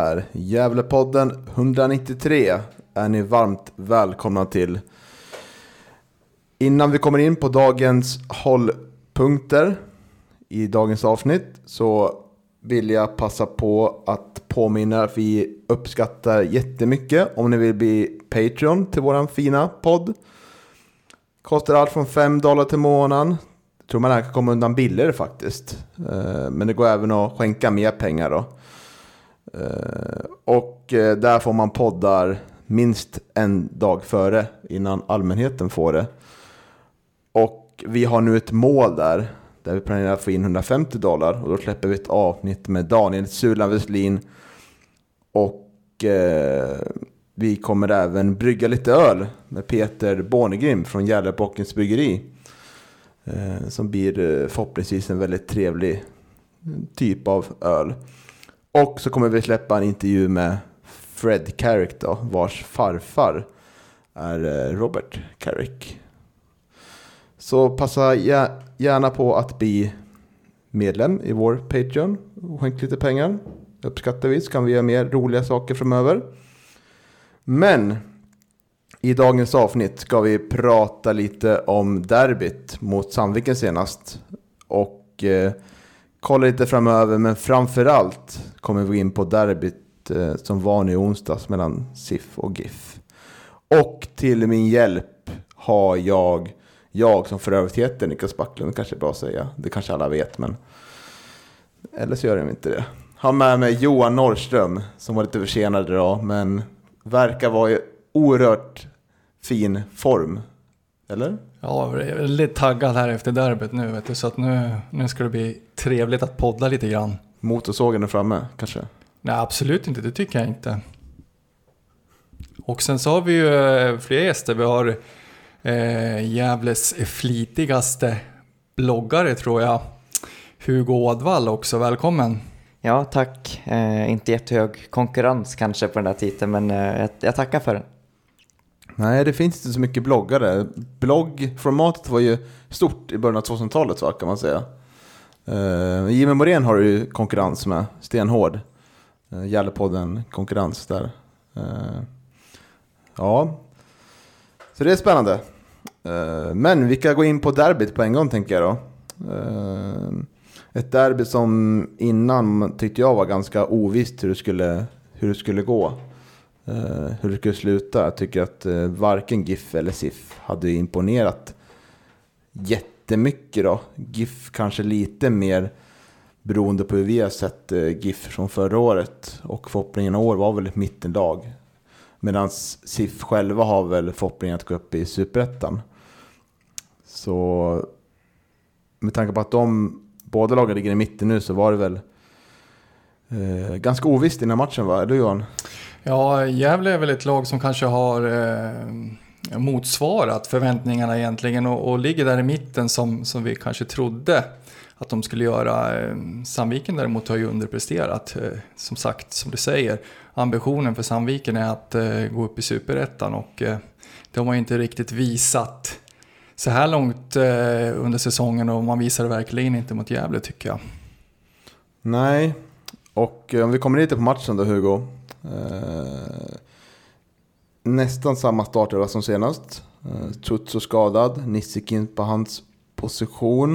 Här. Gävlepodden 193 är ni varmt välkomna till. Innan vi kommer in på dagens hållpunkter i dagens avsnitt så vill jag passa på att påminna att vi uppskattar jättemycket om ni vill bli Patreon till våran fina podd. Kostar allt från 5 dollar till månaden. Tror man här kan komma undan billigare faktiskt. Eh, men det går även att skänka mer pengar då. Eh, och eh, där får man poddar minst en dag före innan allmänheten får det. Och vi har nu ett mål där, där vi planerar att få in 150 dollar. Och då släpper vi ett avsnitt med Daniel Sulan Westlin. Och eh, vi kommer även brygga lite öl med Peter Bornegrim från Gärdebockens bryggeri. Eh, som blir eh, förhoppningsvis en väldigt trevlig typ av öl. Och så kommer vi släppa en intervju med Fred Carrick då, vars farfar är eh, Robert Carrick. Så passa gärna på att bli medlem i vår Patreon och skänk lite pengar. Uppskattar vi så kan vi göra mer roliga saker framöver. Men i dagens avsnitt ska vi prata lite om derbyt mot Sandviken senast. Och eh, kolla lite framöver, men framförallt kommer vi gå in på derbyt eh, som var nu i onsdags mellan SIF och GIF. Och till min hjälp har jag, jag som för övrigt heter Niklas Backlund, kanske är bra att säga, det kanske alla vet, men eller så gör de inte det. Har med mig Johan Norrström som var lite försenad idag, men verkar vara i oerhört fin form. Eller? Ja, jag är väldigt taggad här efter derbyt nu vet du, så att nu, nu ska det bli trevligt att podda lite grann. Motorsågen är framme, kanske? Nej, absolut inte, det tycker jag inte. Och sen så har vi ju eh, fler gäster. Vi har eh, Gävles flitigaste bloggare tror jag, Hugo Ådvall också. Välkommen! Ja, tack. Eh, inte jättehög konkurrens kanske på den där titeln, men eh, jag, jag tackar för den. Nej, det finns inte så mycket bloggare. Bloggformatet var ju stort i början av 2000-talet så kan man säga. Uh, Jimmy Morén har du ju konkurrens med, stenhård. Eh, uh, Gällepodden konkurrens där. Uh, ja, så det är spännande. Uh, men vi kan gå in på derbyt på en gång tänker jag då. Uh, ett derby som innan tyckte jag var ganska ovisst hur det skulle, hur det skulle gå. Eh, hur det skulle sluta. Jag tycker att eh, varken GIF eller SIF hade imponerat jättemycket då. GIF kanske lite mer beroende på hur vi har sett eh, GIF från förra året. Och förhoppningen i år var väl ett mittenlag. Medan SIF själva har väl förhoppningen att gå upp i superettan. Så med tanke på att de båda lagen ligger i mitten nu så var det väl eh, ganska ovisst innan matchen va? Eller Johan? Ja, Gävle är väl ett lag som kanske har eh, motsvarat förväntningarna egentligen och, och ligger där i mitten som, som vi kanske trodde att de skulle göra. Eh, Sandviken däremot har ju underpresterat. Eh, som sagt, som du säger, ambitionen för Sandviken är att eh, gå upp i superettan och eh, de har ju inte riktigt visat så här långt eh, under säsongen och man visar det verkligen inte mot Gävle tycker jag. Nej, och eh, om vi kommer lite på matchen då Hugo. Eh, nästan samma startelva som senast. Eh, Tutso skadad, Nissikin på hans position.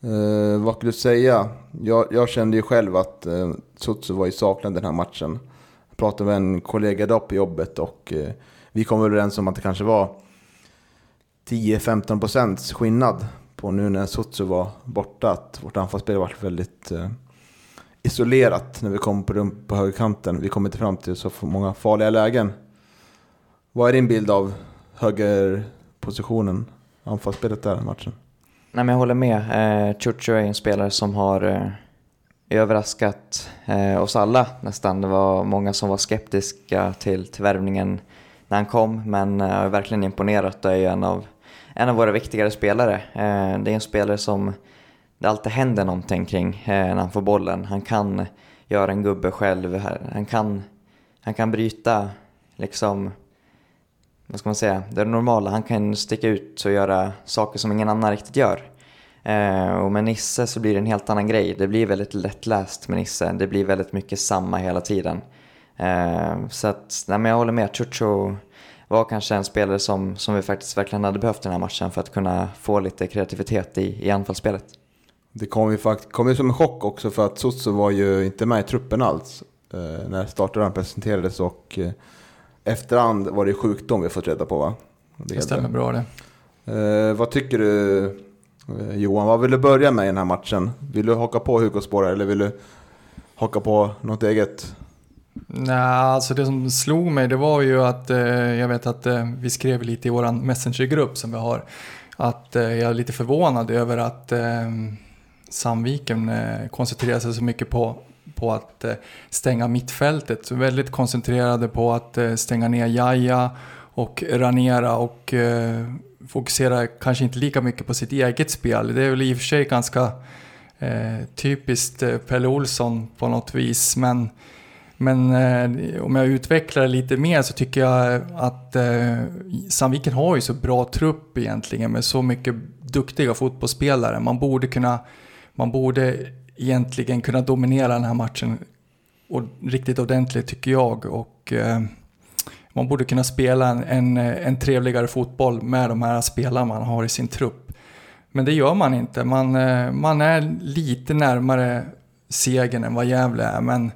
Eh, vad skulle du säga? Jag, jag kände ju själv att eh, Tutso var i saknad den här matchen. Jag pratade med en kollega idag på jobbet och eh, vi kom överens om att det kanske var 10-15 procents skillnad på nu när Sutsu var borta. Att vårt anfallsspel var varit väldigt eh, isolerat när vi kom på, på högerkanten. Vi kom inte fram till så många farliga lägen. Vad är din bild av högerpositionen, anfallsspelet där i matchen? Nej, men jag håller med. Eh, Chucho är en spelare som har eh, överraskat eh, oss alla nästan. Det var många som var skeptiska till, till värvningen när han kom, men eh, har verkligen imponerat och är ju en av, en av våra viktigare spelare. Eh, det är en spelare som det alltid händer någonting kring eh, när han får bollen. Han kan göra en gubbe själv, han kan, han kan bryta liksom vad ska man säga, det normala. Han kan sticka ut och göra saker som ingen annan riktigt gör. Eh, och med Nisse så blir det en helt annan grej. Det blir väldigt lättläst med Nisse. Det blir väldigt mycket samma hela tiden. Eh, så att, nej men jag håller med. Chucho var kanske en spelare som, som vi faktiskt verkligen hade behövt den här matchen för att kunna få lite kreativitet i, i anfallsspelet. Det kom ju, fakt kom ju som en chock också för att Soso var ju inte med i truppen alls eh, när startelvan presenterades och eh, efterhand var det sjukdom vi fått reda på va? Det, det stämmer bra det. Eh, vad tycker du eh, Johan? Vad vill du börja med i den här matchen? Vill du haka på Hugo spårar eller vill du haka på något eget? Nej, alltså det som slog mig det var ju att eh, jag vet att eh, vi skrev lite i vår messengergrupp som vi har att eh, jag är lite förvånad över att eh, Sandviken eh, koncentrerar sig så mycket på på att eh, stänga mittfältet. väldigt koncentrerade på att eh, stänga ner Jaja och Ranera och fokuserar fokusera kanske inte lika mycket på sitt eget spel. Det är väl i och för sig ganska typiskt Pelle Olsson på något vis. Men, men om jag utvecklar det lite mer så tycker jag att Sandviken har ju så bra trupp egentligen med så mycket duktiga fotbollsspelare. Man borde kunna man borde egentligen kunna dominera den här matchen och riktigt ordentligt tycker jag. Och, eh, man borde kunna spela en, en, en, trevligare fotboll med de här spelarna man har i sin trupp. Men det gör man inte. Man, eh, man är lite närmare segern än vad Gävle är. Men,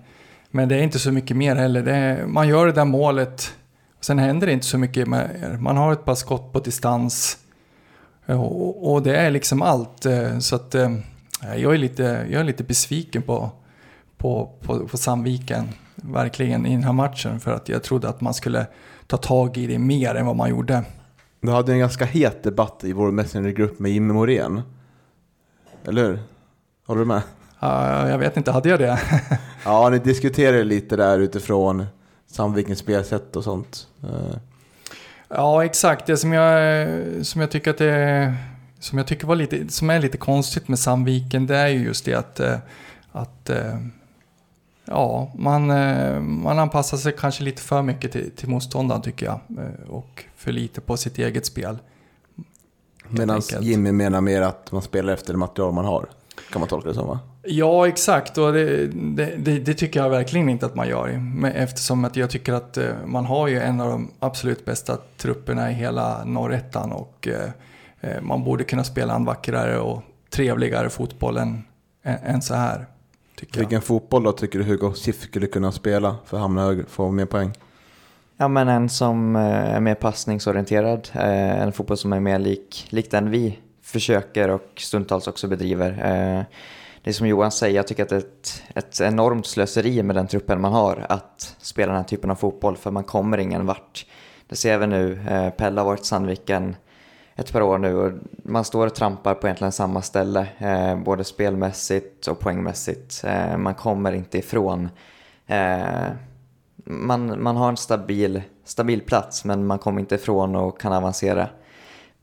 men det är inte så mycket mer heller. Är, man gör det där målet. Sen händer det inte så mycket. mer. man har ett par skott på distans. Eh, och, och det är liksom allt. Eh, så att eh, jag är lite, jag är lite besviken på, på, på, på Sandviken, verkligen, i den här matchen. För att jag trodde att man skulle ta tag i det mer än vad man gjorde. Du hade en ganska het debatt i vår Messengergrupp med Jimmy Morén. Eller hur? Håller du med? Uh, jag vet inte, hade jag det? ja, ni diskuterade lite där utifrån Sandvikens spelsätt och sånt. Uh. Ja, exakt. Det som jag, som jag tycker att det som jag tycker var lite, som är lite konstigt med Sandviken, det är ju just det att, eh, att eh, ja, man, eh, man anpassar sig kanske lite för mycket till, till motståndaren tycker jag. Och för lite på sitt eget spel. Medan Jimmy menar mer att man spelar efter det material man har. Kan man tolka det som va? Ja, exakt. Och det, det, det, det, tycker jag verkligen inte att man gör. Eftersom att jag tycker att man har ju en av de absolut bästa trupperna i hela norrettan. Och man borde kunna spela en vackrare och trevligare fotboll än, än så här. Vilken jag. fotboll då tycker du Hugo Schiff skulle kunna spela för att hamna högre, få mer poäng? Ja men en som eh, är mer passningsorienterad, eh, en fotboll som är mer lik, lik den vi försöker och stundtals också bedriver. Det är som Johan säger, jag tycker att det är ett, ett enormt slöseri med den truppen man har att spela den här typen av fotboll för man kommer ingen vart. Det ser vi nu, Pelle har varit Sandviken ett par år nu och man står och trampar på egentligen samma ställe, eh, både spelmässigt och poängmässigt. Eh, man kommer inte ifrån. Eh, man, man har en stabil, stabil plats men man kommer inte ifrån och kan avancera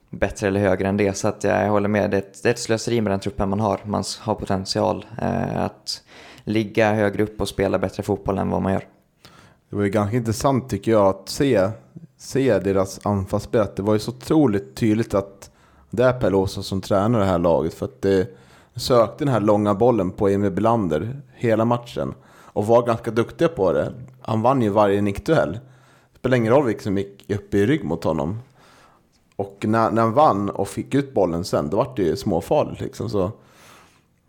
bättre eller högre än det. Så att jag håller med, det är, ett, det är ett slöseri med den truppen man har. Man har potential eh, att ligga högre upp och spela bättre fotboll än vad man gör. Det var ju ganska intressant tycker jag att se se deras anfallsspel. Det var ju så otroligt tydligt att det är Per Låsson som tränar det här laget. För att det sökte den här långa bollen på Emil Belander hela matchen. Och var ganska duktiga på det. Han vann ju varje nickduell. Det spelar ingen roll vilken som gick upp i rygg mot honom. Och när, när han vann och fick ut bollen sen, då var det ju småfarligt liksom. Så,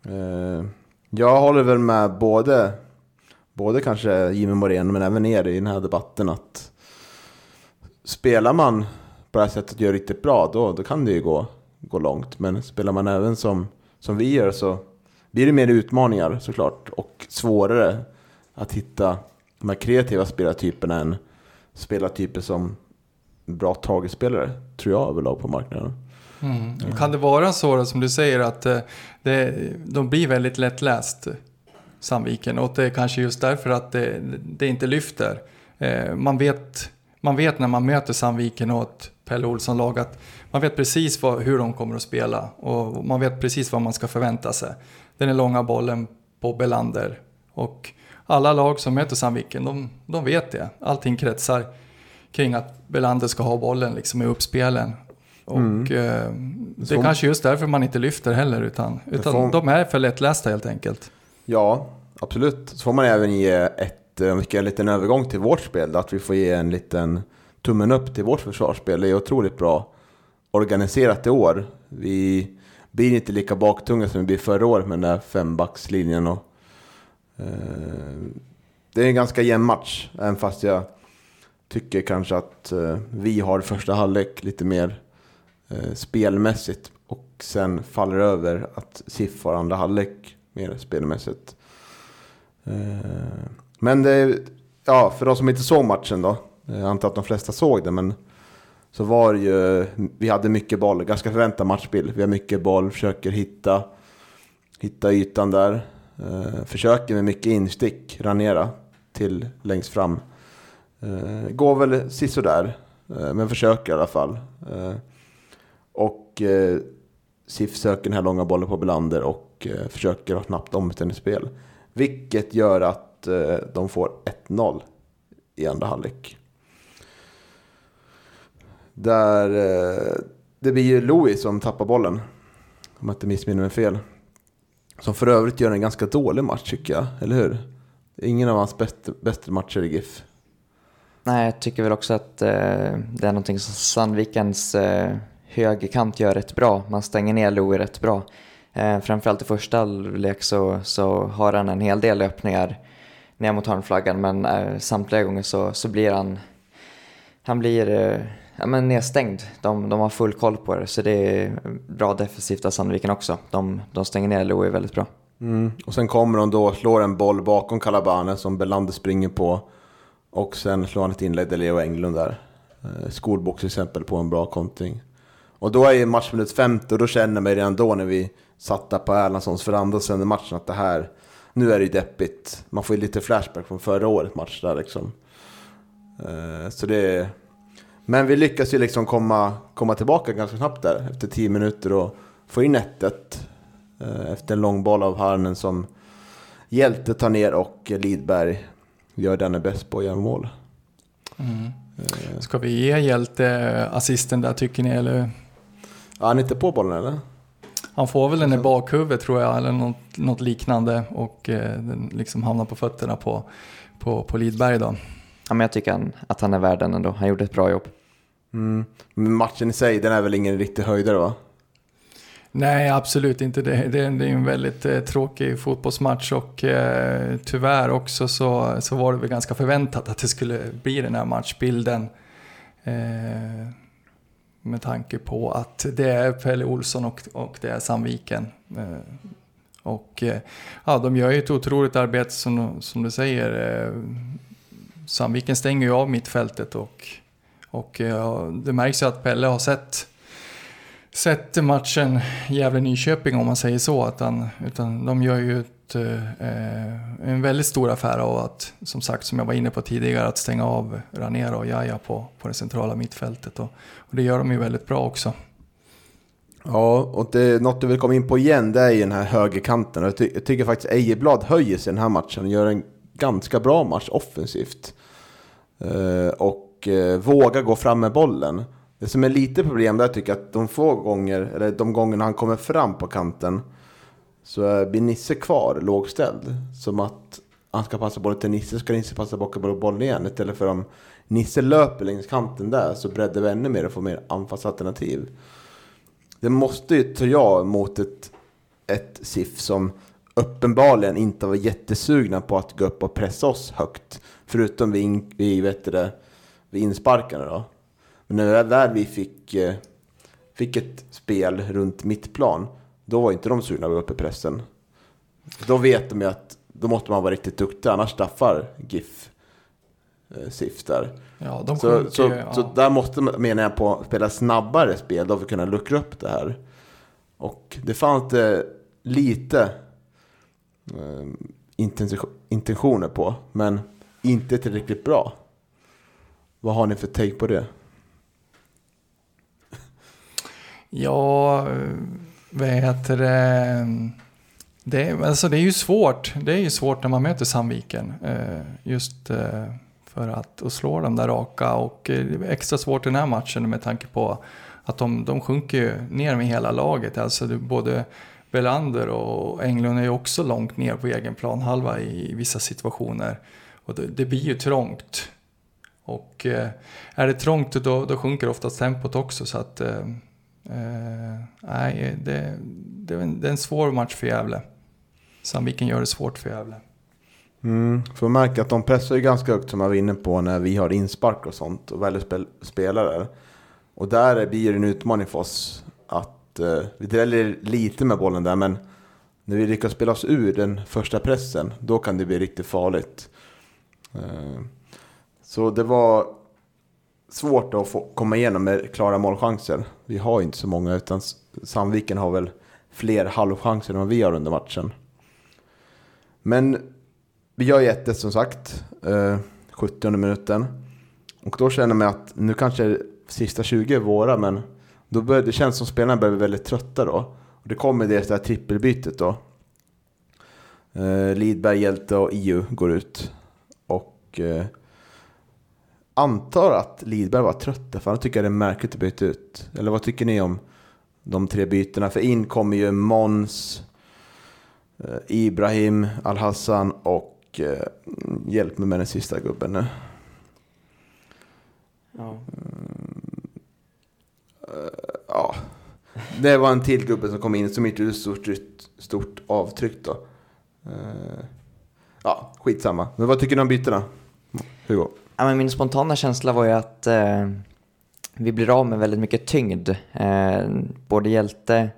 eh, jag håller väl med både, både kanske Jimmy Morén men även er i den här debatten att spelar man på det här sättet och gör riktigt bra, då, då kan det ju gå, gå långt. Men spelar man även som, som vi gör så blir det mer utmaningar såklart och svårare att hitta de här kreativa spelartyperna än spelartyper som bra Tagespelare, tror jag överlag på marknaden. Mm. Kan det vara så då, som du säger att eh, det, de blir väldigt lättläst, Sandviken, och det är kanske just därför att det, det inte lyfter. Eh, man, vet, man vet när man möter Sandviken och ett Pelle Olsson-lag att man vet precis vad, hur de kommer att spela och man vet precis vad man ska förvänta sig. Den är långa bollen på Belander och alla lag som möter Sandviken, de, de vet det. Allting kretsar kring att Belander ska ha bollen liksom i uppspelen. Och Mm. eh, det Så- är kanske just därför man inte lyfter heller, utan, utan får- de är för lättlästa helt enkelt. Ja, absolut. Så får man även ge ett, om eh, vi ska göra en liten övergång till vårt spel, att vi får ge en liten tummen upp till vårt försvarsspel. Det är otroligt bra organiserat i år. Vi blir inte lika baktunga som vi blev förra året med den där fembackslinjen. Och, eh, det är en ganska jämn match, även fast jag tycker kanske att eh, vi har första halvlek lite mer eh, spelmässigt och sen faller över att SIF har andra halvlek mer spelmässigt. Eh, men det, ja, för de som inte såg matchen då, jag antar att de flesta såg det, men så var det ju, vi hade mycket boll, ganska förväntad matchbild. Vi har mycket boll, försöker hitta, hitta ytan där. Eh, försöker med mycket instick, ranera till längst fram. Eh, går väl sisådär, eh, men försöker i alla fall. Eh, och eh, SIF söker den här långa bollen på Belander och eh, försöker ha snabbt omställningsspel. Vilket gör att eh, de får 1-0 i andra halvlek. Där eh, det blir ju Louis som tappar bollen. Om jag inte missminner mig fel. Som för övrigt gör en ganska dålig match tycker jag, eller hur? Ingen av hans bästa, bästa matcher i GIF. Nej, jag tycker väl också att eh, det är någonting som Sandvikens eh, högerkant gör rätt bra. Man stänger ner Louis rätt bra. Eh, framförallt i första halvlek så, så har han en hel del öppningar ner mot hörnflaggan men eh, samtliga gånger så, så blir han, han blir eh, ja, men nedstängd. De, de har full koll på det så det är bra defensivt av Sandviken också. De, de stänger ner Louie väldigt bra. Mm. Och sen kommer de då och slår en boll bakom Calabane som Belander springer på. Och sen slår han ett inlägg där Leo Englund där. Eh, Skolbox till exempel på en bra kontring. Och då är ju matchminut 50 och då känner man redan då när vi satt där på Erlandssons veranda och sen matchen att det här, nu är det ju deppigt. Man får ju lite flashback från förra årets match där liksom. Eh, Så det är... Men vi lyckas ju liksom komma, komma tillbaka ganska snabbt där efter 10 minuter och få in 1 eh, efter en lång boll av Harnen som Hjälte tar ner och Lidberg gör den är bäst på att göra mål. Eh, Ska vi ge Hjälte assisten där tycker ni? Eller? Ja, han är inte på bollen eller? Han får väl den i bakhuvudet tror jag, eller något, något liknande. Och eh, den liksom hamnar på fötterna på, på, på Lidberg då. Ja, men jag tycker han, att han är värd den ändå. Han gjorde ett bra jobb. Mm. Men matchen i sig, den är väl ingen riktig höjdare va? Nej, absolut inte. Det, det, det är en väldigt eh, tråkig fotbollsmatch och eh, tyvärr också så, så var det väl ganska förväntat att det skulle bli den här matchbilden. Eh, med tanke på att det är Pelle Olsson och, och det är Sandviken. Eh, och eh, ja, de gör ju ett otroligt arbete som, som du säger. Eh, Sandviken stänger ju av mittfältet och, och eh, det märks ju att Pelle har sett sett matchen Gävle-Nyköping om man säger så. Att han, utan de gör ju Eh, eh, en väldigt stor affär av att, som sagt, som jag var inne på tidigare, att stänga av Ranera och Jaja på, på det centrala mittfältet. Och, och det gör de ju väldigt bra också. Ja, och det något du vill komma in på igen, det är ju den här högerkanten. Jag, ty jag tycker faktiskt Ejeblad höjer sig i den här matchen och gör en ganska bra match offensivt. Eh, och eh, vågar gå fram med bollen. Det som är lite problem där tycker jag att de få gånger, eller de gångerna han kommer fram på kanten så blir Nisse kvar lågställd. Som att han ska passa bollen till Nisse, ska Nisse passa bort bollen igen. Istället för om Nisse löper längs kanten där så breddar vi ännu mer och får mer anfallsalternativ. Det måste ju, tror jag, mot ett, ett SIF som uppenbarligen inte var jättesugna på att gå upp och pressa oss högt. Förutom vid, in, vid, vet det, vid insparkarna då. Men när väl vi fick, eh, fick ett spel runt mittplan, då var inte de sugna på att gå upp i pressen. Då vet de ju att då måste man vara riktigt duktig, annars staffar GIF eh, SIF där. Ja, de Så, så, ja. så där måste man, menar jag på, spela snabbare spel då för att kunna luckra upp det här. Och det fanns det lite eh, intention- intentioner på, men inte tillräckligt bra. Vad har ni för take på det? Ja, eh, vad heter det? Det är, alltså det är ju svårt. Det är ju svårt när man möter Sandviken. Eh, just eh, för att och slå de där raka. Och det är extra svårt i den här matchen med tanke på att de, de sjunker ju ner med hela laget. Alltså både Belander och Englund är ju också långt ner på egen planhalva i vissa situationer. Och det, det blir ju trångt. Och är det trångt då, då sjunker oftast tempot också. Så att eh, nej, det, det, är en, det är en svår match för Gävle. Sandviken gör det svårt för Gävle. Mm, för man märker att de pressar ju ganska högt som jag var inne på när vi har inspark och sånt och väljer spel, spelare. Och där blir det en utmaning för oss att eh, vi dräller lite med bollen där men när vi lyckas spela oss ur den första pressen då kan det bli riktigt farligt. Eh, så det var svårt att få komma igenom med klara målchanser. Vi har inte så många utan Sandviken har väl fler halvchanser än vad vi har under matchen. Men vi gör ju 1 som sagt, eh, 70 minuten. Och då känner man att nu kanske sista 20 är våra, men då börjar, det känns som spelarna börjar bli väldigt trötta då. Och det kommer det där trippelbytet då. Eh, Lidberg, Hjälte och EU går ut. Och eh, antar att Lidberg var trött för han tycker det är märkligt att byta ut. Eller vad tycker ni om de tre bytena? För in kommer ju Mons, eh, Ibrahim, Al-Hassan och eh, hjälp mig med den sista gubben nu. Ja. Ja, det var en till gubbe som kom in som inte gjorde stort, stort avtryck då. Eh, Ja, skitsamma. Men vad tycker ni om bytena? Hugo? Ja, men min spontana känsla var ju att eh, vi blir av med väldigt mycket tyngd. Eh, både Hjälte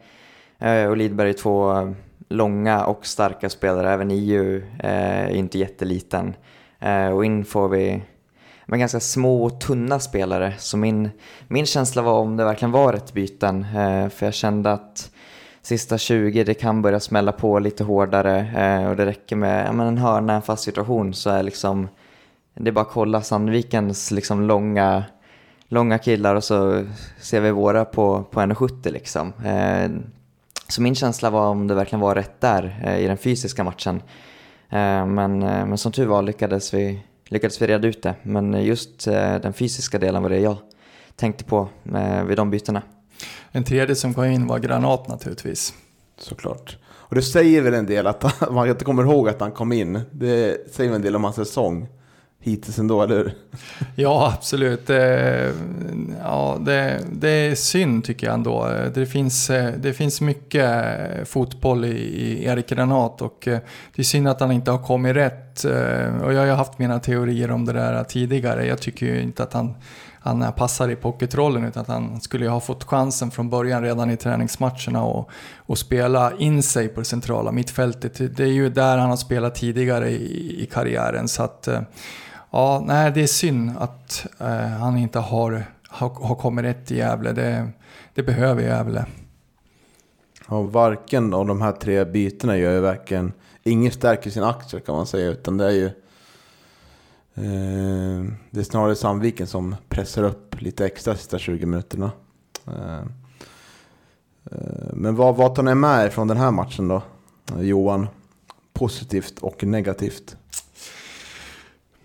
eh, och Lidberg är två långa och starka spelare. Även EU eh, är inte jätteliten. Eh, och in får vi men ganska små och tunna spelare. Så min, min känsla var om det verkligen var rätt byten. Eh, för jag kände att sista 20 det kan börja smälla på lite hårdare. Eh, och det räcker med ja, men en hörna, en fast situation så är liksom det är bara att kolla Sandvikens liksom långa, långa killar och så ser vi våra på, på 1,70 liksom. Eh, så min känsla var om det verkligen var rätt där eh, i den fysiska matchen. Eh, men, men som tur var lyckades vi, lyckades vi reda ut det. Men just den fysiska delen var det jag tänkte på vid de bytena. En tredje som kom in var Granat naturligtvis. Såklart. Och det säger väl en del att han- man inte kommer ihåg att han kom in. Det säger väl en del om hans säsong hittills ändå, eller hur? Ja, absolut. Det, ja, det, det är synd tycker jag ändå. Det finns, eh, det finns mycket eh, fotboll i, i Erik Granat och det är synd att han inte har kommit rätt. Och jag har haft mina teorier om det där tidigare. Jag tycker ju inte att han, han passar i pocketrollen utan att han skulle ha fått chansen från början redan i träningsmatcherna och, och spela in sig på det centrala mittfältet. Det är ju där han har spelat tidigare i, i karriären. Så att, eh, Ja, nej, det är synd att eh, han inte har, har, har kommit rätt i Gävle. Det, det behöver Gävle. Ja, varken av de här tre bytena gör ju verkligen... Ingen stärker sin aktier kan man säga, utan det är ju... Eh, det är snarare Sandviken som pressar upp lite extra sista 20 minuterna. Eh, eh, men vad, vad tar ni med er från den här matchen då, Johan? Positivt och negativt.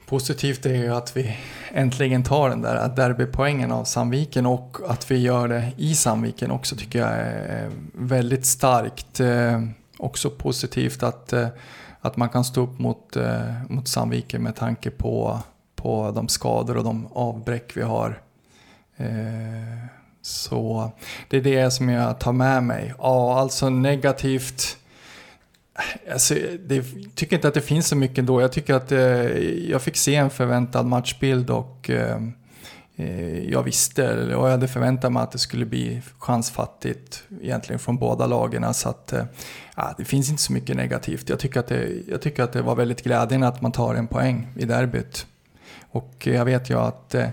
Positivt är ju att vi äntligen tar den där derbypoängen av Sandviken och att vi gör det i Sandviken också tycker jag är väldigt starkt. Eh, också positivt att, eh, att man kan stå upp mot, eh, mot Sandviken med tanke på, på de skador och de avbräck vi har. Så det är det som jag tar med mig. Ja, alltså negativt. Alltså, det, jag tycker inte att det finns så mycket då. Jag tycker att eh, jag fick se en förväntad matchbild och eh, eh jag visste och jag hade förväntat mig att det skulle bli chansfattigt egentligen från båda lagen. Så att, eh, det finns inte så mycket negativt. Jag tycker, att det, jag tycker att det var väldigt glädjande att man tar en poäng i derbyt. Och jag vet ju att eh,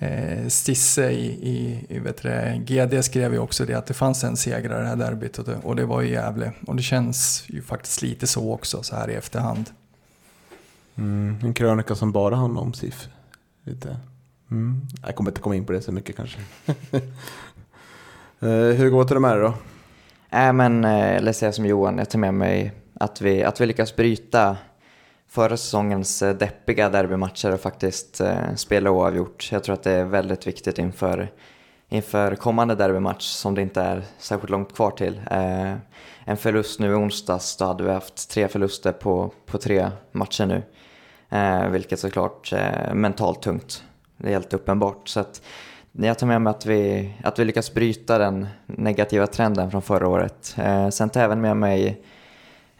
eh Stisse i, i, i vet det, GD skrev ju också det att det fanns en segrare i det här derbyt och det, och det var ju Gävle. Och det känns ju faktiskt lite så också så här i efterhand. Mm, en krönika som bara handlar om SIF. Lite. Mm. Jag kommer inte komma in på det så mycket kanske. uh, hur går det de här då? Äh, men, eh, eller säga som Johan, jag tar med mig att vi, att vi lyckas bryta förra säsongens eh, deppiga derbymatcher och faktiskt eh, spela oavgjort. Jag tror att det är väldigt viktigt inför, inför kommande derbymatch som det inte är särskilt långt kvar till. Eh, en förlust nu i onsdags, då hade vi haft tre förluster på, på tre matcher nu. Eh, vilket såklart är mentalt tungt. Det är helt uppenbart. Så att jag tar med mig att vi, att vi lyckas bryta den negativa trenden från förra året. Eh, sen tar jag även med mig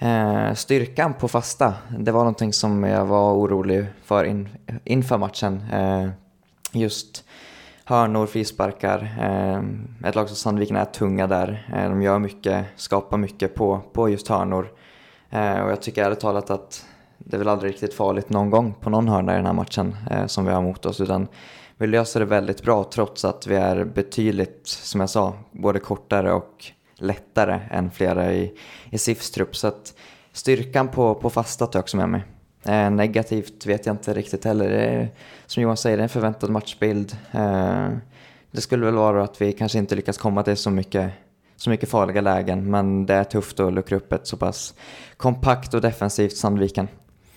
eh, styrkan på fasta. Det var någonting som jag var orolig för in, inför matchen. Eh, just hörnor, frisparkar. Eh, ett lag som Sandviken är tunga där. Eh, de gör mycket, skapar mycket på, på just hörnor. Eh, och jag tycker ärligt talat att det är väl aldrig riktigt farligt någon gång på någon hörna i den här matchen eh, som vi har mot oss. Utan vi löser det väldigt bra trots att vi är betydligt, som jag sa, både kortare och lättare än flera i, i SIFs trupp. Så att styrkan på, på fasta tar jag också med mig. Eh, negativt vet jag inte riktigt heller. Det är, som Johan säger, det är en förväntad matchbild. Eh, det skulle väl vara att vi kanske inte lyckas komma till så mycket, så mycket farliga lägen, men det är tufft att luckra upp ett så pass kompakt och defensivt Sandviken.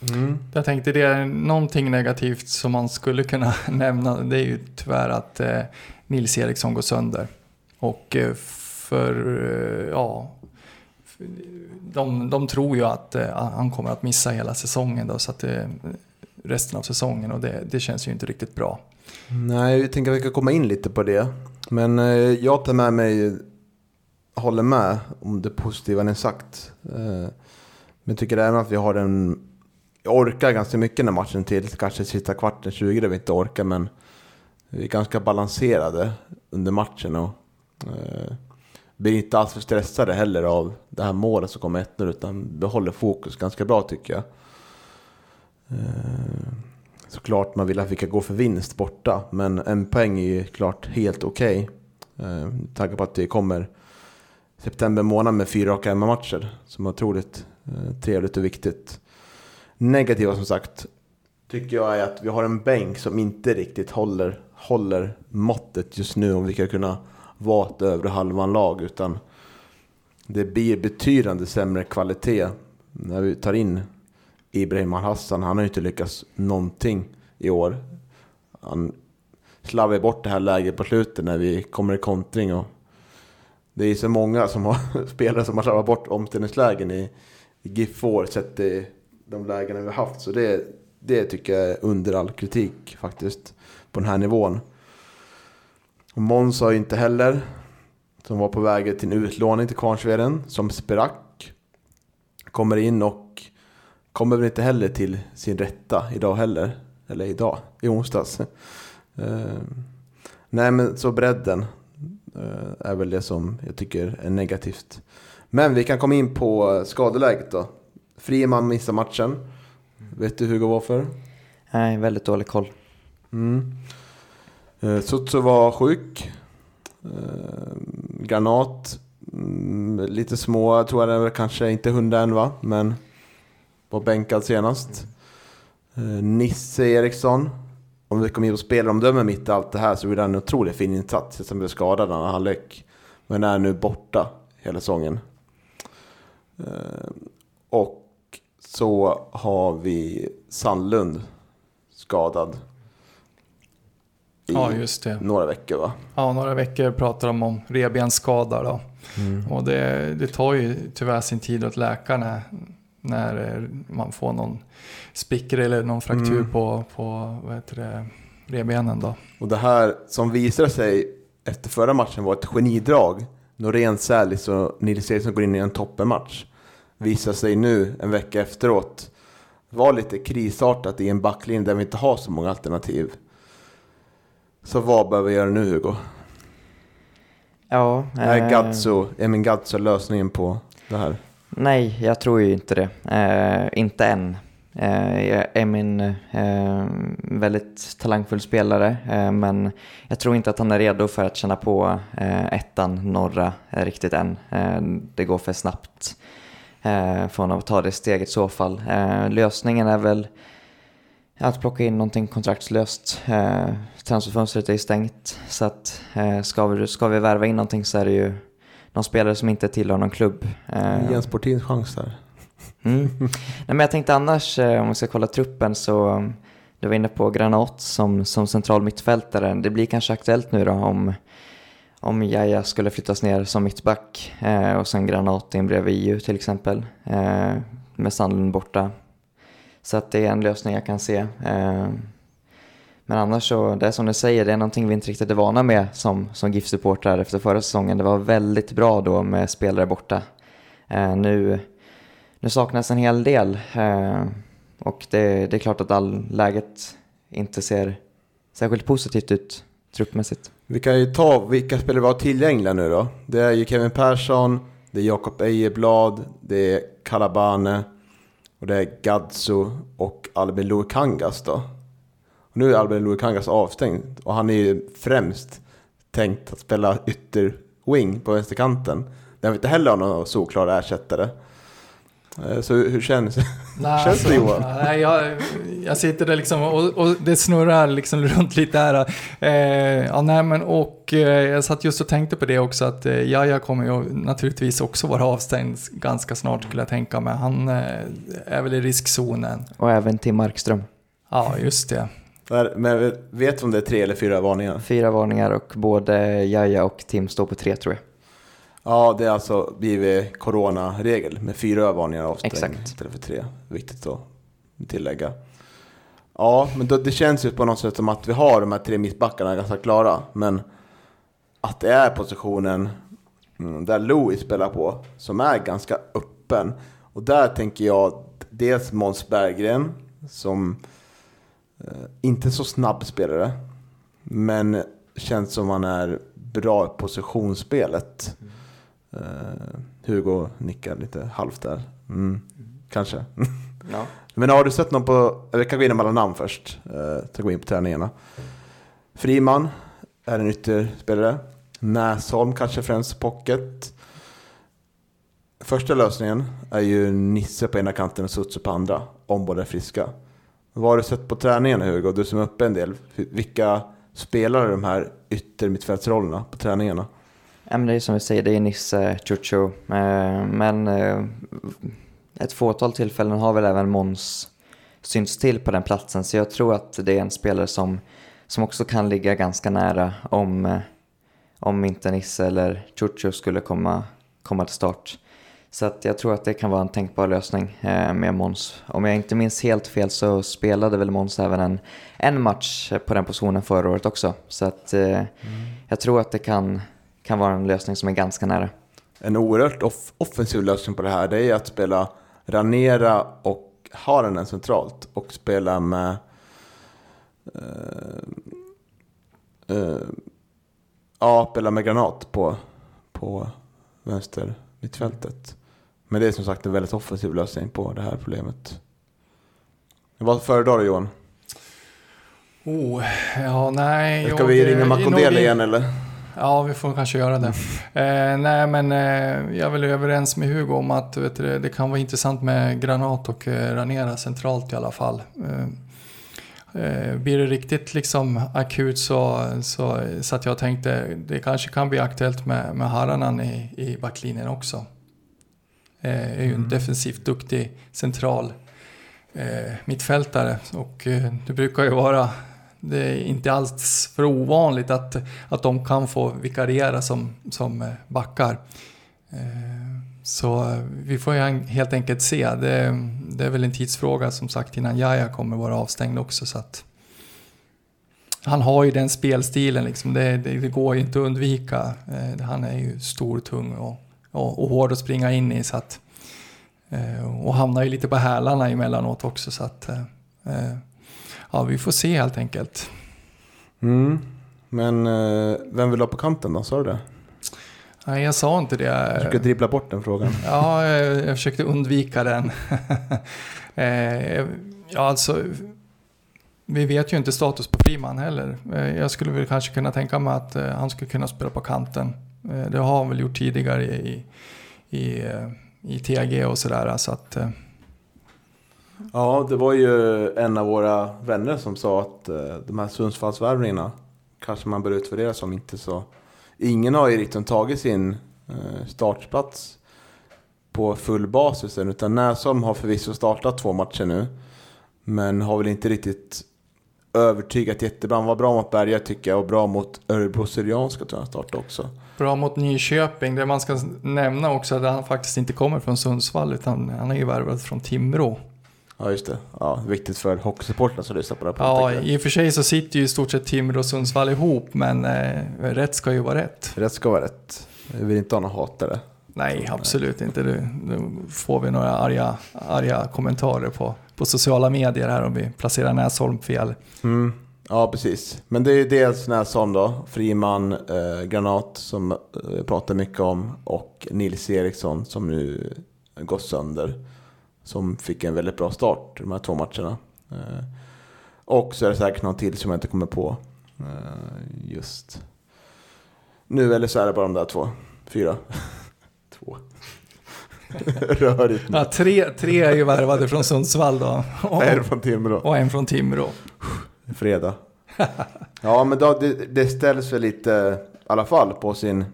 Mm. Jag tänkte det är någonting negativt som man skulle kunna nämna. Det är ju tyvärr att eh, Nils Eriksson går sönder. Och eh, för, eh, ja, de, de tror ju att eh, han kommer att missa hela säsongen då, så att det, resten av säsongen och det, det känns ju inte riktigt bra. Nej, jag tänker att vi ska komma in lite på det. Men jag tar med mig, håller med om det positiva ni sagt. Men tycker även att vi har en jag orkar ganska mycket när matchen till. Kanske sista kvarten, 20 där vi inte orkar, men vi är ganska balanserade under matchen och eh, blir inte alls för stressade heller av det här målet som kommer 1 utan behåller fokus ganska bra tycker jag. Eh, såklart man vill att vi kan gå för vinst borta, men en poäng är ju klart helt okej. Okay. Eh, tanke på att det kommer september månad med fyra raka hemmamatcher, som är otroligt eh, trevligt och viktigt negativa som sagt tycker jag är att vi har en bänk som inte riktigt håller, håller måttet just nu om vi ska kunna vara ett övre halvan lag utan det blir betydande sämre kvalitet när vi tar in Ibrahim Al-Hassan. Han har ju inte lyckats någonting i år. Han slarvar bort det här läget på slutet när vi kommer i kontring och det är så många som har spelare som har slarvat bort omställningslägen i, i GIF år sett i de lägena vi har haft. Så det, det tycker jag är under all kritik faktiskt på den här nivån. Måns har ju inte heller, som var på väg till en utlåning till Kvarnsveden, som sprack. Kommer in och kommer väl inte heller till sin rätta idag heller. Eller idag, i onsdags. Uh, nej men så bredden uh, är väl det som jag tycker är negativt. Men vi kan komma in på skadeläget då. Friman missar matchen. Vet du hur det var för? Nej, väldigt dålig koll. Mm. Eh, Sutsu var sjuk. Eh, Granat. Mm, lite små, jag tror jag det kanske inte hundra än va, men var bänkad senast. Eh, Nisse Eriksson. Om vi kommer in på spelaromdöme mitt i allt det här så blir det en otroligt fin insats som blev skadad när han halvlek. Men är nu borta hela säsongen. Eh, och så har vi Sandlund skadad. I ja, just det. några veckor va? Ja, några veckor pratar de om revbensskada då. Mm. Och det, det tar ju tyvärr sin tid att läka när, när man får någon sprickor eller någon fraktur mm. på, på vad heter det, revbenen då. Och det här som visade sig efter förra matchen var ett genidrag. Norén, Sälis och Nils Eriksson går in i en toppenmatch visar sig nu en vecka efteråt vara lite krisartat i en backlinje där vi inte har så många alternativ. Så vad behöver vi göra nu Hugo? Ja, Är eh, Gazzo, Emin Gazzo lösningen på det här? Nej, jag tror ju inte det. Eh, inte än. Eh, jag är min eh, väldigt talangfull spelare, eh, men jag tror inte att han är redo för att känna på eh, ettan norra eh, riktigt än. Eh, det går för snabbt eh, för honom att ta det steget i så fall. Lösningen är väl att plocka in någonting kontraktslöst. Eh, transferfönstret är stängt, så att eh, ska, vi, ska vi värva in någonting så är det ju någon spelare som inte tillhör någon klubb. Eh, Jens Portins chans där. Mm. Nej, men jag tänkte annars, eh, om vi ska kolla truppen, så um, du var inne på Granat som, som central mittfältare. Det blir kanske aktuellt nu då om, om Jaja skulle flyttas ner som mittback eh, och sen Granat in bredvid EU till exempel, eh, med Sandlund borta. Så att det är en lösning jag kan se. Eh, men annars så, det är som du säger, det är någonting vi inte riktigt är vana med som, som GIF-supportrar efter förra säsongen. Det var väldigt bra då med spelare borta. Eh, nu nu saknas en hel del eh, och det, det är klart att all läget inte ser särskilt positivt ut truppmässigt. Vi kan ju ta vilka spelare vi har tillgängliga nu då. Det är ju Kevin Persson, det är Jakob Ejeblad, det är Kalabane och det är Gadzo och Albin Lukangas då. Och nu är Albin Lukangas avstängd och han är ju främst tänkt att spela ytter-wing på vänsterkanten. Där vi inte heller har någon solklar ersättare. Eh, Så hur känns, Nej, känns det alltså, Johan? Nej, jag, jag sitter där liksom och, och det snurrar liksom runt lite här. Eh, ja, nej, men och eh, jag satt just och tänkte på det också att eh, Jaja kommer ju naturligtvis också vara avstängd ganska snart skulle jag tänka mig. Han eh, är väl i riskzonen. Och även Tim Markström. Ja, just det. Men vet du om det är tre eller fyra varningar? Fyra varningar och både Jaja och Tim står på tre tror jag. Ja, det är alltså blivit coronaregel med fyra varningar avstängd Exakt. istället för tre. Viktigt att tillägga. Ja, men då, det känns ju på något sätt som att vi har de här tre mittbackarna ganska klara. Men att det är positionen mm, där Louis spelar på som är ganska öppen. Och där tänker jag dels Måns Berggren som eh, inte så snabb spelare. Men känns som han är bra i positionsspelet. Eh, Hugo nickar lite halvt där. Mm, kanske. Ja. Men har du sett någon på, eller vi kan gå in med alla namn först. Eh, så gå in på träningarna. Friman är en ytterspelare. Näsholm kanske främst pocket. Första lösningen är ju Nisse på ena kanten och Sutsu på andra. Om båda är friska. Vad har du sett på träningarna Hugo? Du som är uppe en del. Vilka spelar de här yttermittfältsrollerna på träningarna? Ja, men det är som vi säger, det är Nisse, Chucho. Eh, men eh, ett fåtal tillfällen har väl även Måns synts till på den platsen. Så jag tror att det är en spelare som, som också kan ligga ganska nära om, eh, om inte Nisse eller Chucho skulle komma, komma till start. Så att jag tror att det kan vara en tänkbar lösning med Måns. Om jag inte minns helt fel så spelade väl Måns även en, en match på den positionen förra året också. Så att eh, jag tror att det kan, kan vara en lösning som är ganska nära. En oerhört off offensiv lösning på det här det är att spela Ranera och Haranen centralt och spela med eh, eh, ja, spela med Granat på, på vänster mittfältet. Men det är som sagt en väldigt offensiv lösning på det här problemet. Vad föredrar du Johan? Oh, ja, nej. Ska vi ringa Makondele igen eller? Ja, vi får kanske göra det. Eh, nej, men eh, jag är väl överens med Hugo om att vet du, det kan vara intressant med Granat och eh, Ranera centralt i alla fall. Eh, eh, blir det riktigt liksom akut så, så, så att jag tänkte det kanske kan bli aktuellt med, med Haranan i, i backlinjen också. Eh, är ju en defensivt duktig central eh, mittfältare och eh, det brukar ju vara det är inte alls för ovanligt att, att de kan få vikariera som, som eh, backar. Eh, så eh, vi får helt enkelt se. Det, det är väl en tidsfråga som sagt innan Jaja kommer vara avstängd också. Så att han har ju den spelstilen, liksom. det, det, det går ju inte att undvika. Han är ju stor, tung och, och, och hård att springa in i. Så att, och hamnar ju lite på hälarna emellanåt också. Så att, ja, vi får se helt enkelt. Mm. Men eh, vem vill ha på kanten då? Sa du det? Nej, jag sa inte Jag det. försöker dribbla bort den frågan. Ja, jag, jag försökte undvika den. Eh, ja, alltså, vi vet ju inte status på Friman heller. Eh, Jag skulle väl kanske kunna tänka mig att han skulle kunna spela på kanten. Det har han väl gjort tidigare i, i, i TAG och sådär. Så att, Ja, det var ju en av våra vänner som sa att eh, de här Sundsvallsvärvningarna kanske man bör utvärdera som inte så... Ingen har ju riktigt tagit sin eh, startplats på full basis än, utan Näsholm har förvisso startat två matcher nu. Men har väl inte riktigt övertygat jättebra. Han var bra mot Berga tycker jag och bra mot Örebro Syrianska tror jag han startade också. bra mot Nyköping. Det man ska nämna också är att han faktiskt inte kommer från Sundsvall utan han är ju värvad från Timrå. Ja just det. Ja, viktigt för hockeysupportrarna som lyssnar på det här Ja, i och för sig så sitter ju i stort sett Timrå och Sundsvall ihop men eh, rätt ska ju vara rätt. Rätt ska vara rätt. Jag vill inte ha några hatare. Nej, absolut inte. Nu, nu får vi några arga, arga kommentarer på, på sociala medier här om vi placerar Näsholm fel. Mm. Ja, precis. Men det är ju dels Näsholm då, Friman, eh, Granat som eh, jag pratar mycket om och Nils Eriksson som nu gått sönder. Som fick en väldigt bra start de här två matcherna. Eh, och så är det säkert någon till som jag inte kommer på eh, just nu. Eller så är det bara de där två. Fyra. två. Rörigt. Ja, tre, tre är ju värvade från Sundsvall då. Och, Är det från Timrå? och en från Timrå. Fredag. ja, men då, det, det ställs väl lite, i alla fall på sin,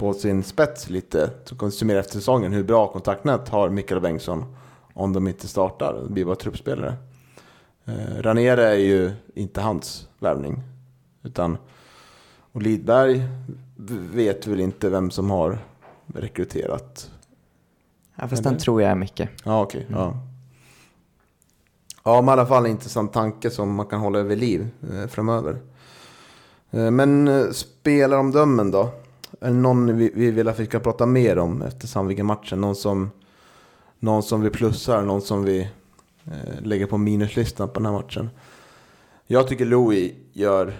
på sin spets lite. Så kan vi summera efter säsongen hur bra kontaktnät har Mikael Bengtsson om de inte startar. Det blir bara truppspelare. Eh, Ranere är ju inte hans värvning. Utan, och Lidberg vet väl inte vem som har rekryterat. Ja, fast Eller? den tror jag är mycket. Ja, okej. Ja. Ja, men i alla fall en intressant tanke som man kan hålla över liv eh, framöver. Eh, men eh, spelaromdömen då? Eller någon vi, vi vill att vi ska prata mer om efter Sandviken-matchen? Någon som, någon som vi plussar, någon som vi eh, lägger på minuslistan på den här matchen? Jag tycker Louis gör,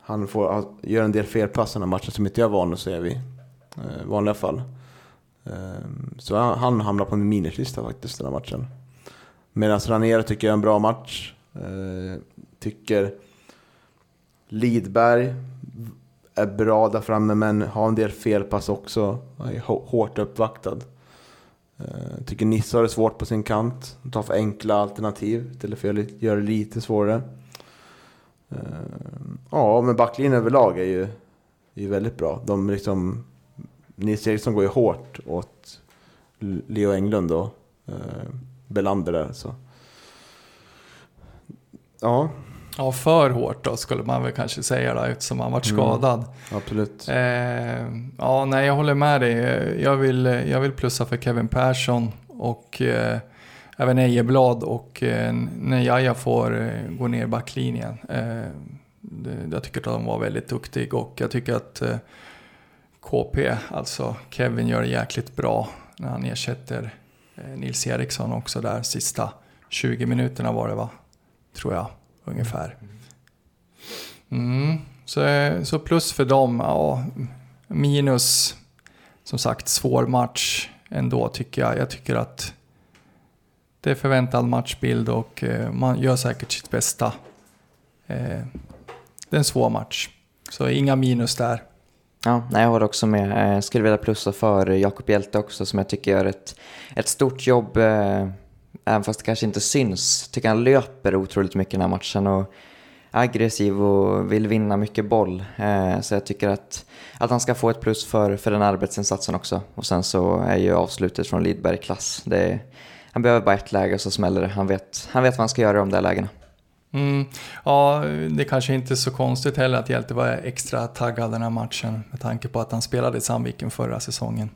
han får, han gör en del felpass i den här matchen som inte jag är van att se i eh, vanliga fall. Eh, Så han, han hamnar på min minuslista faktiskt den här matchen. Medan Ranier tycker jag är en bra match. Eh, tycker Lidberg är bra där framme men har en del felpass också. Han är hårt uppvaktad. Eh, tycker Nisse har det svårt på sin kant. Tar för enkla alternativ istället för att göra det- göra det lite svårare. Eh, ja, men backlinjen överlag är ju, är väldigt bra. De liksom, Nils Eriksson går ju hårt åt Leo Englund och eh, Belander där. Så. Ja, Ja, för hårt då skulle man väl kanske säga då, eftersom han varit Mm. skadad. absolut. Eh, ja, nej, jag håller med dig. Jag vill, jag vill plussa för Kevin Persson och eh, även Ejeblad och eh, när Jaja får eh, gå ner backlinjen. Eh, det, jag tycker att de var väldigt duktig och jag tycker att eh, KP, alltså Kevin, gör det jäkligt bra när han ersätter eh, Nils Eriksson också där sista 20 minuterna var det va? Tror jag, ungefär. Mm. Så, så plus för dem, ja, minus som sagt svår match ändå tycker jag. Jag tycker att det är förväntad matchbild och eh, man gör säkert sitt bästa. Eh, det är en svår match. Så inga minus där. Ja, jag håller också med. Eh, jag skulle vilja plussa för Jakob Hjälte också som jag tycker gör ett, ett stort jobb. Även fast det kanske inte syns. Tycker han löper otroligt mycket den här matchen och är aggressiv och vill vinna mycket boll. Eh, så jag tycker att, att han ska få ett plus för, för den arbetsinsatsen också. Och sen så är ju avslutet från Lidberg klass. Det han behöver bara ett läge så smäller det. Han vet, han vet vad han ska göra i de där lägena. Mm. Ja, det kanske inte är så konstigt heller att Hjälte var extra taggad den här matchen med tanke på att han spelade i Sandviken förra säsongen.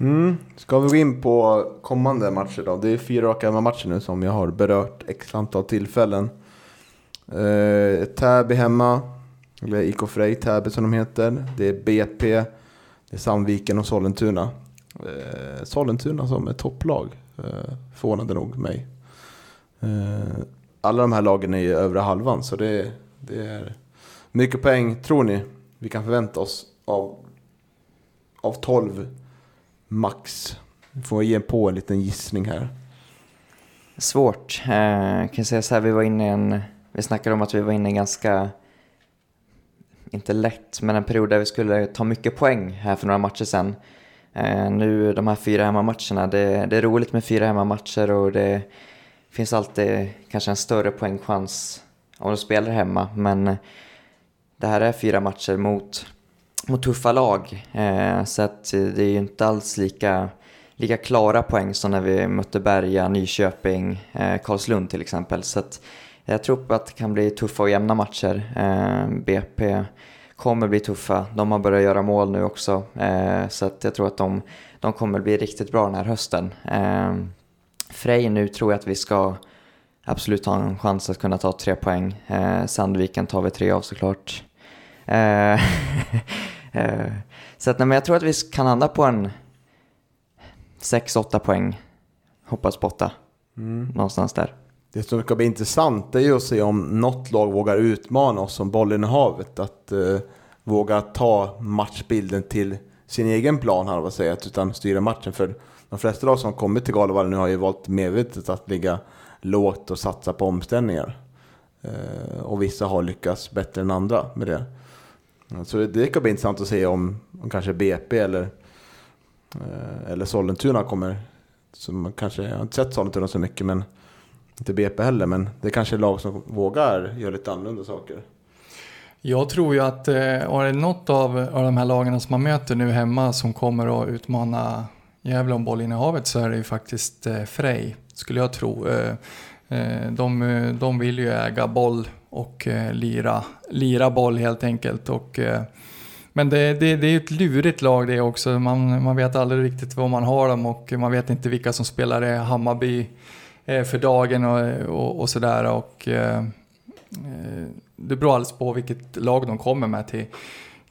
Mm. Ska vi gå in på kommande matcher då? Det är fyra raka matcher nu som jag har berört x antal tillfällen. Eh, Täby hemma, eller IK Frej Täby som de heter. Det är BP, det är Sandviken och Sollentuna. Eh, Sollentuna som är topplag, eh, förvånade nog mig. Eh, alla de här lagen är i övre halvan så det, det är mycket poäng tror ni vi kan förvänta oss av, av 12 max? får jag ge på en liten gissning här. Svårt. Eh, jag kan säga så här, vi var inne i en... Vi snackade om att vi var inne i en ganska... Inte lätt, men en period där vi skulle ta mycket poäng här för några matcher sen. Eh, nu de här fyra hemmamatcherna, det, det är roligt med fyra hemmamatcher och det finns alltid kanske en större poängchans om du spelar hemma. Men det här är fyra matcher mot, mot tuffa lag. Eh, så att det är ju inte alls lika, lika klara poäng som när vi mötte Berga, Nyköping, eh, Karlslund till exempel. Så att jag tror på att det kan bli tuffa och jämna matcher. Eh, BP kommer bli tuffa. De har börjat göra mål nu också. Eh, så att jag tror att de, de kommer bli riktigt bra den här hösten. Eh, Frej nu tror jag att vi ska absolut ha en chans att kunna ta tre poäng. Eh, Sandviken tar vi tre av såklart. Eh, Eh, eh, så att, nej, men jag tror att vi kan landa på en 6-8 poäng. Hoppas på 8. Mm. Någonstans där. Det som ska bli intressant är ju att se om något lag vågar utmana oss som bollen i havet. Att uh, våga ta matchbilden till sin egen plan, här, vad säga, utan styra matchen. För de flesta lag som har kommit till Galovallen nu har ju valt medvetet att ligga lågt och satsa på omställningar. Uh, och vissa har lyckats bättre än andra med det. Mm, så det kan bli intressant att se om, om kanske BP eller, eh, eller Sollentuna kommer. Som kanske, jag har inte sett Sollentuna så mycket men inte BP heller, men det är kanske är lag som vågar göra lite annorlunda saker. Jag tror ju att eh, är det något av, av de här lagen som man möter nu hemma som kommer att utmana Gävle om bollinnehavet så är det ju faktiskt eh, Frej, skulle jag tro. Eh, eh de, de vill ju äga boll och eh, lira, lira boll helt enkelt. Och, eh, men det, det, det är ju ett lurigt lag det också. Man, man vet aldrig riktigt var man har dem och man vet inte vilka som spelar i Hammarby Eh, för dagen och, och, och sådär. Och, eh, eh det beror alldeles på vilket lag de kommer med till,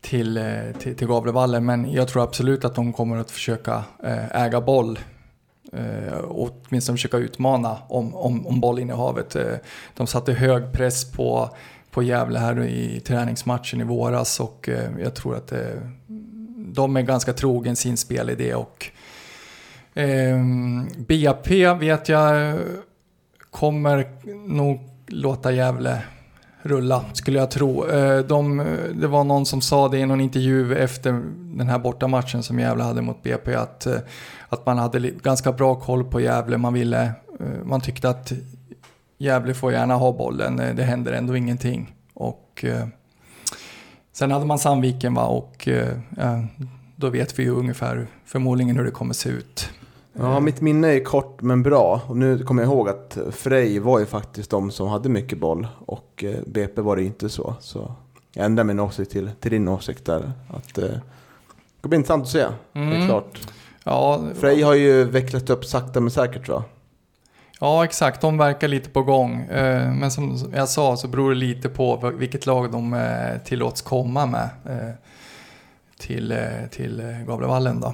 till, till, till Gavlevallen. Men jag tror absolut att de kommer att försöka äga boll. Eh, och åtminstone försöka utmana om, om, om bollinnehavet. Eh, de satte hög press på, på Gävle här i träningsmatchen i våras och eh, jag tror att de är ganska trogen sin spelidé och Eh, BAP vet jag kommer nog låta Gävle rulla, skulle jag tro. Eh, de, det var någon som sa det i någon intervju efter den här bortamatchen som Gävle hade mot BP att, eh, att man hade ganska bra koll på Gävle. Man, ville, eh, man tyckte att Gävle får gärna ha bollen, det händer ändå ingenting. Och, sen hade man Sandviken va, och då vet vi ju ungefär förmodligen hur det kommer se ut. Ja, mitt minne är kort men bra. Och nu kommer jag ihåg att Frej var ju faktiskt de som hade mycket boll och eh, BP var det inte så. Så jag ändrar min åsikt till, till din åsikt där. Att, eh, det blir intressant att se, mm. det är klart. Ja, Frej har ju vecklat upp sakta men säkert va? Ja, exakt. De verkar lite på gång. Eh, men som jag sa så beror det lite på vilket lag de tillåts komma med till, till Gavlevallen. Då.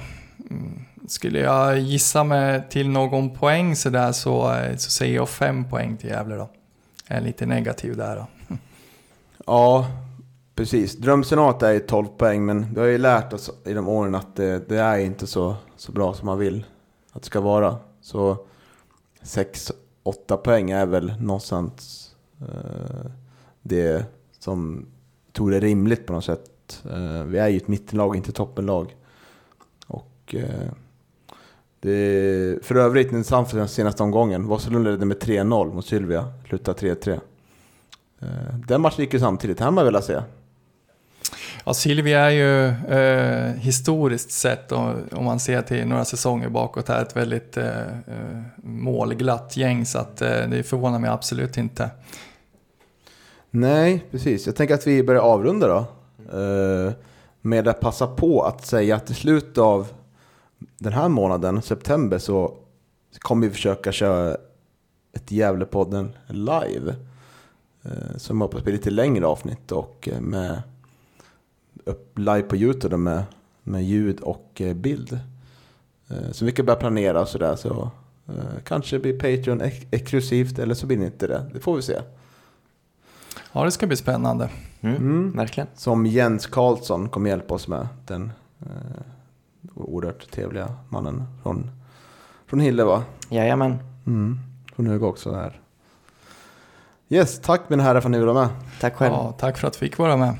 Mm. Skulle jag gissa mig till någon poäng så, där så, så säger jag fem poäng till Gävle då. Jag är lite negativ där då. Ja, precis. Drömsenat är 12 poäng, men vi har ju lärt oss i de åren att det, det, är inte så, så bra som man vill att det ska vara. Så 6-8 poäng är väl någonstans eh, det som tror det är rimligt på något sätt. Eh, vi är ju ett mittenlag, inte toppenlag. Och eh, det för övrigt intressant för den senaste omgången. Vasalund ledde med 3-0 mot Sylvia, slutade 3-3. Eh, den matchen gick ju samtidigt, här man velat se. Ja, Silvia är ju eh, historiskt sett, om, om, man ser till några säsonger bakåt, här ett väldigt eh, eh målglatt gäng. Så att, eh, det förvånar mig absolut inte. Nej, precis. Jag tänker att vi börjar avrunda då. Eh, med att passa på att säga att i slutet av den här månaden, september, så kommer vi försöka köra ett Gävlepodden live. Eh, som hoppas bli lite längre avsnitt och eh, med upp live på Youtube med, med ljud och eh, bild. Så vi kan börja planera och sådär. Så, kanske blir Patreon exklusivt eller så blir det inte det. Det får vi se. Ja, det ska bli spännande. Mm, Mm. Verkligen. Som Jens Karlsson kommer hjälpa oss med. Den oerhört trevliga mannen från, från Hille va? Jajamän. Mm. Från Höga också här. Yes, tack mina herrar för att ni ville vara med. Tack själv. Ja, tack för att du fick vara med.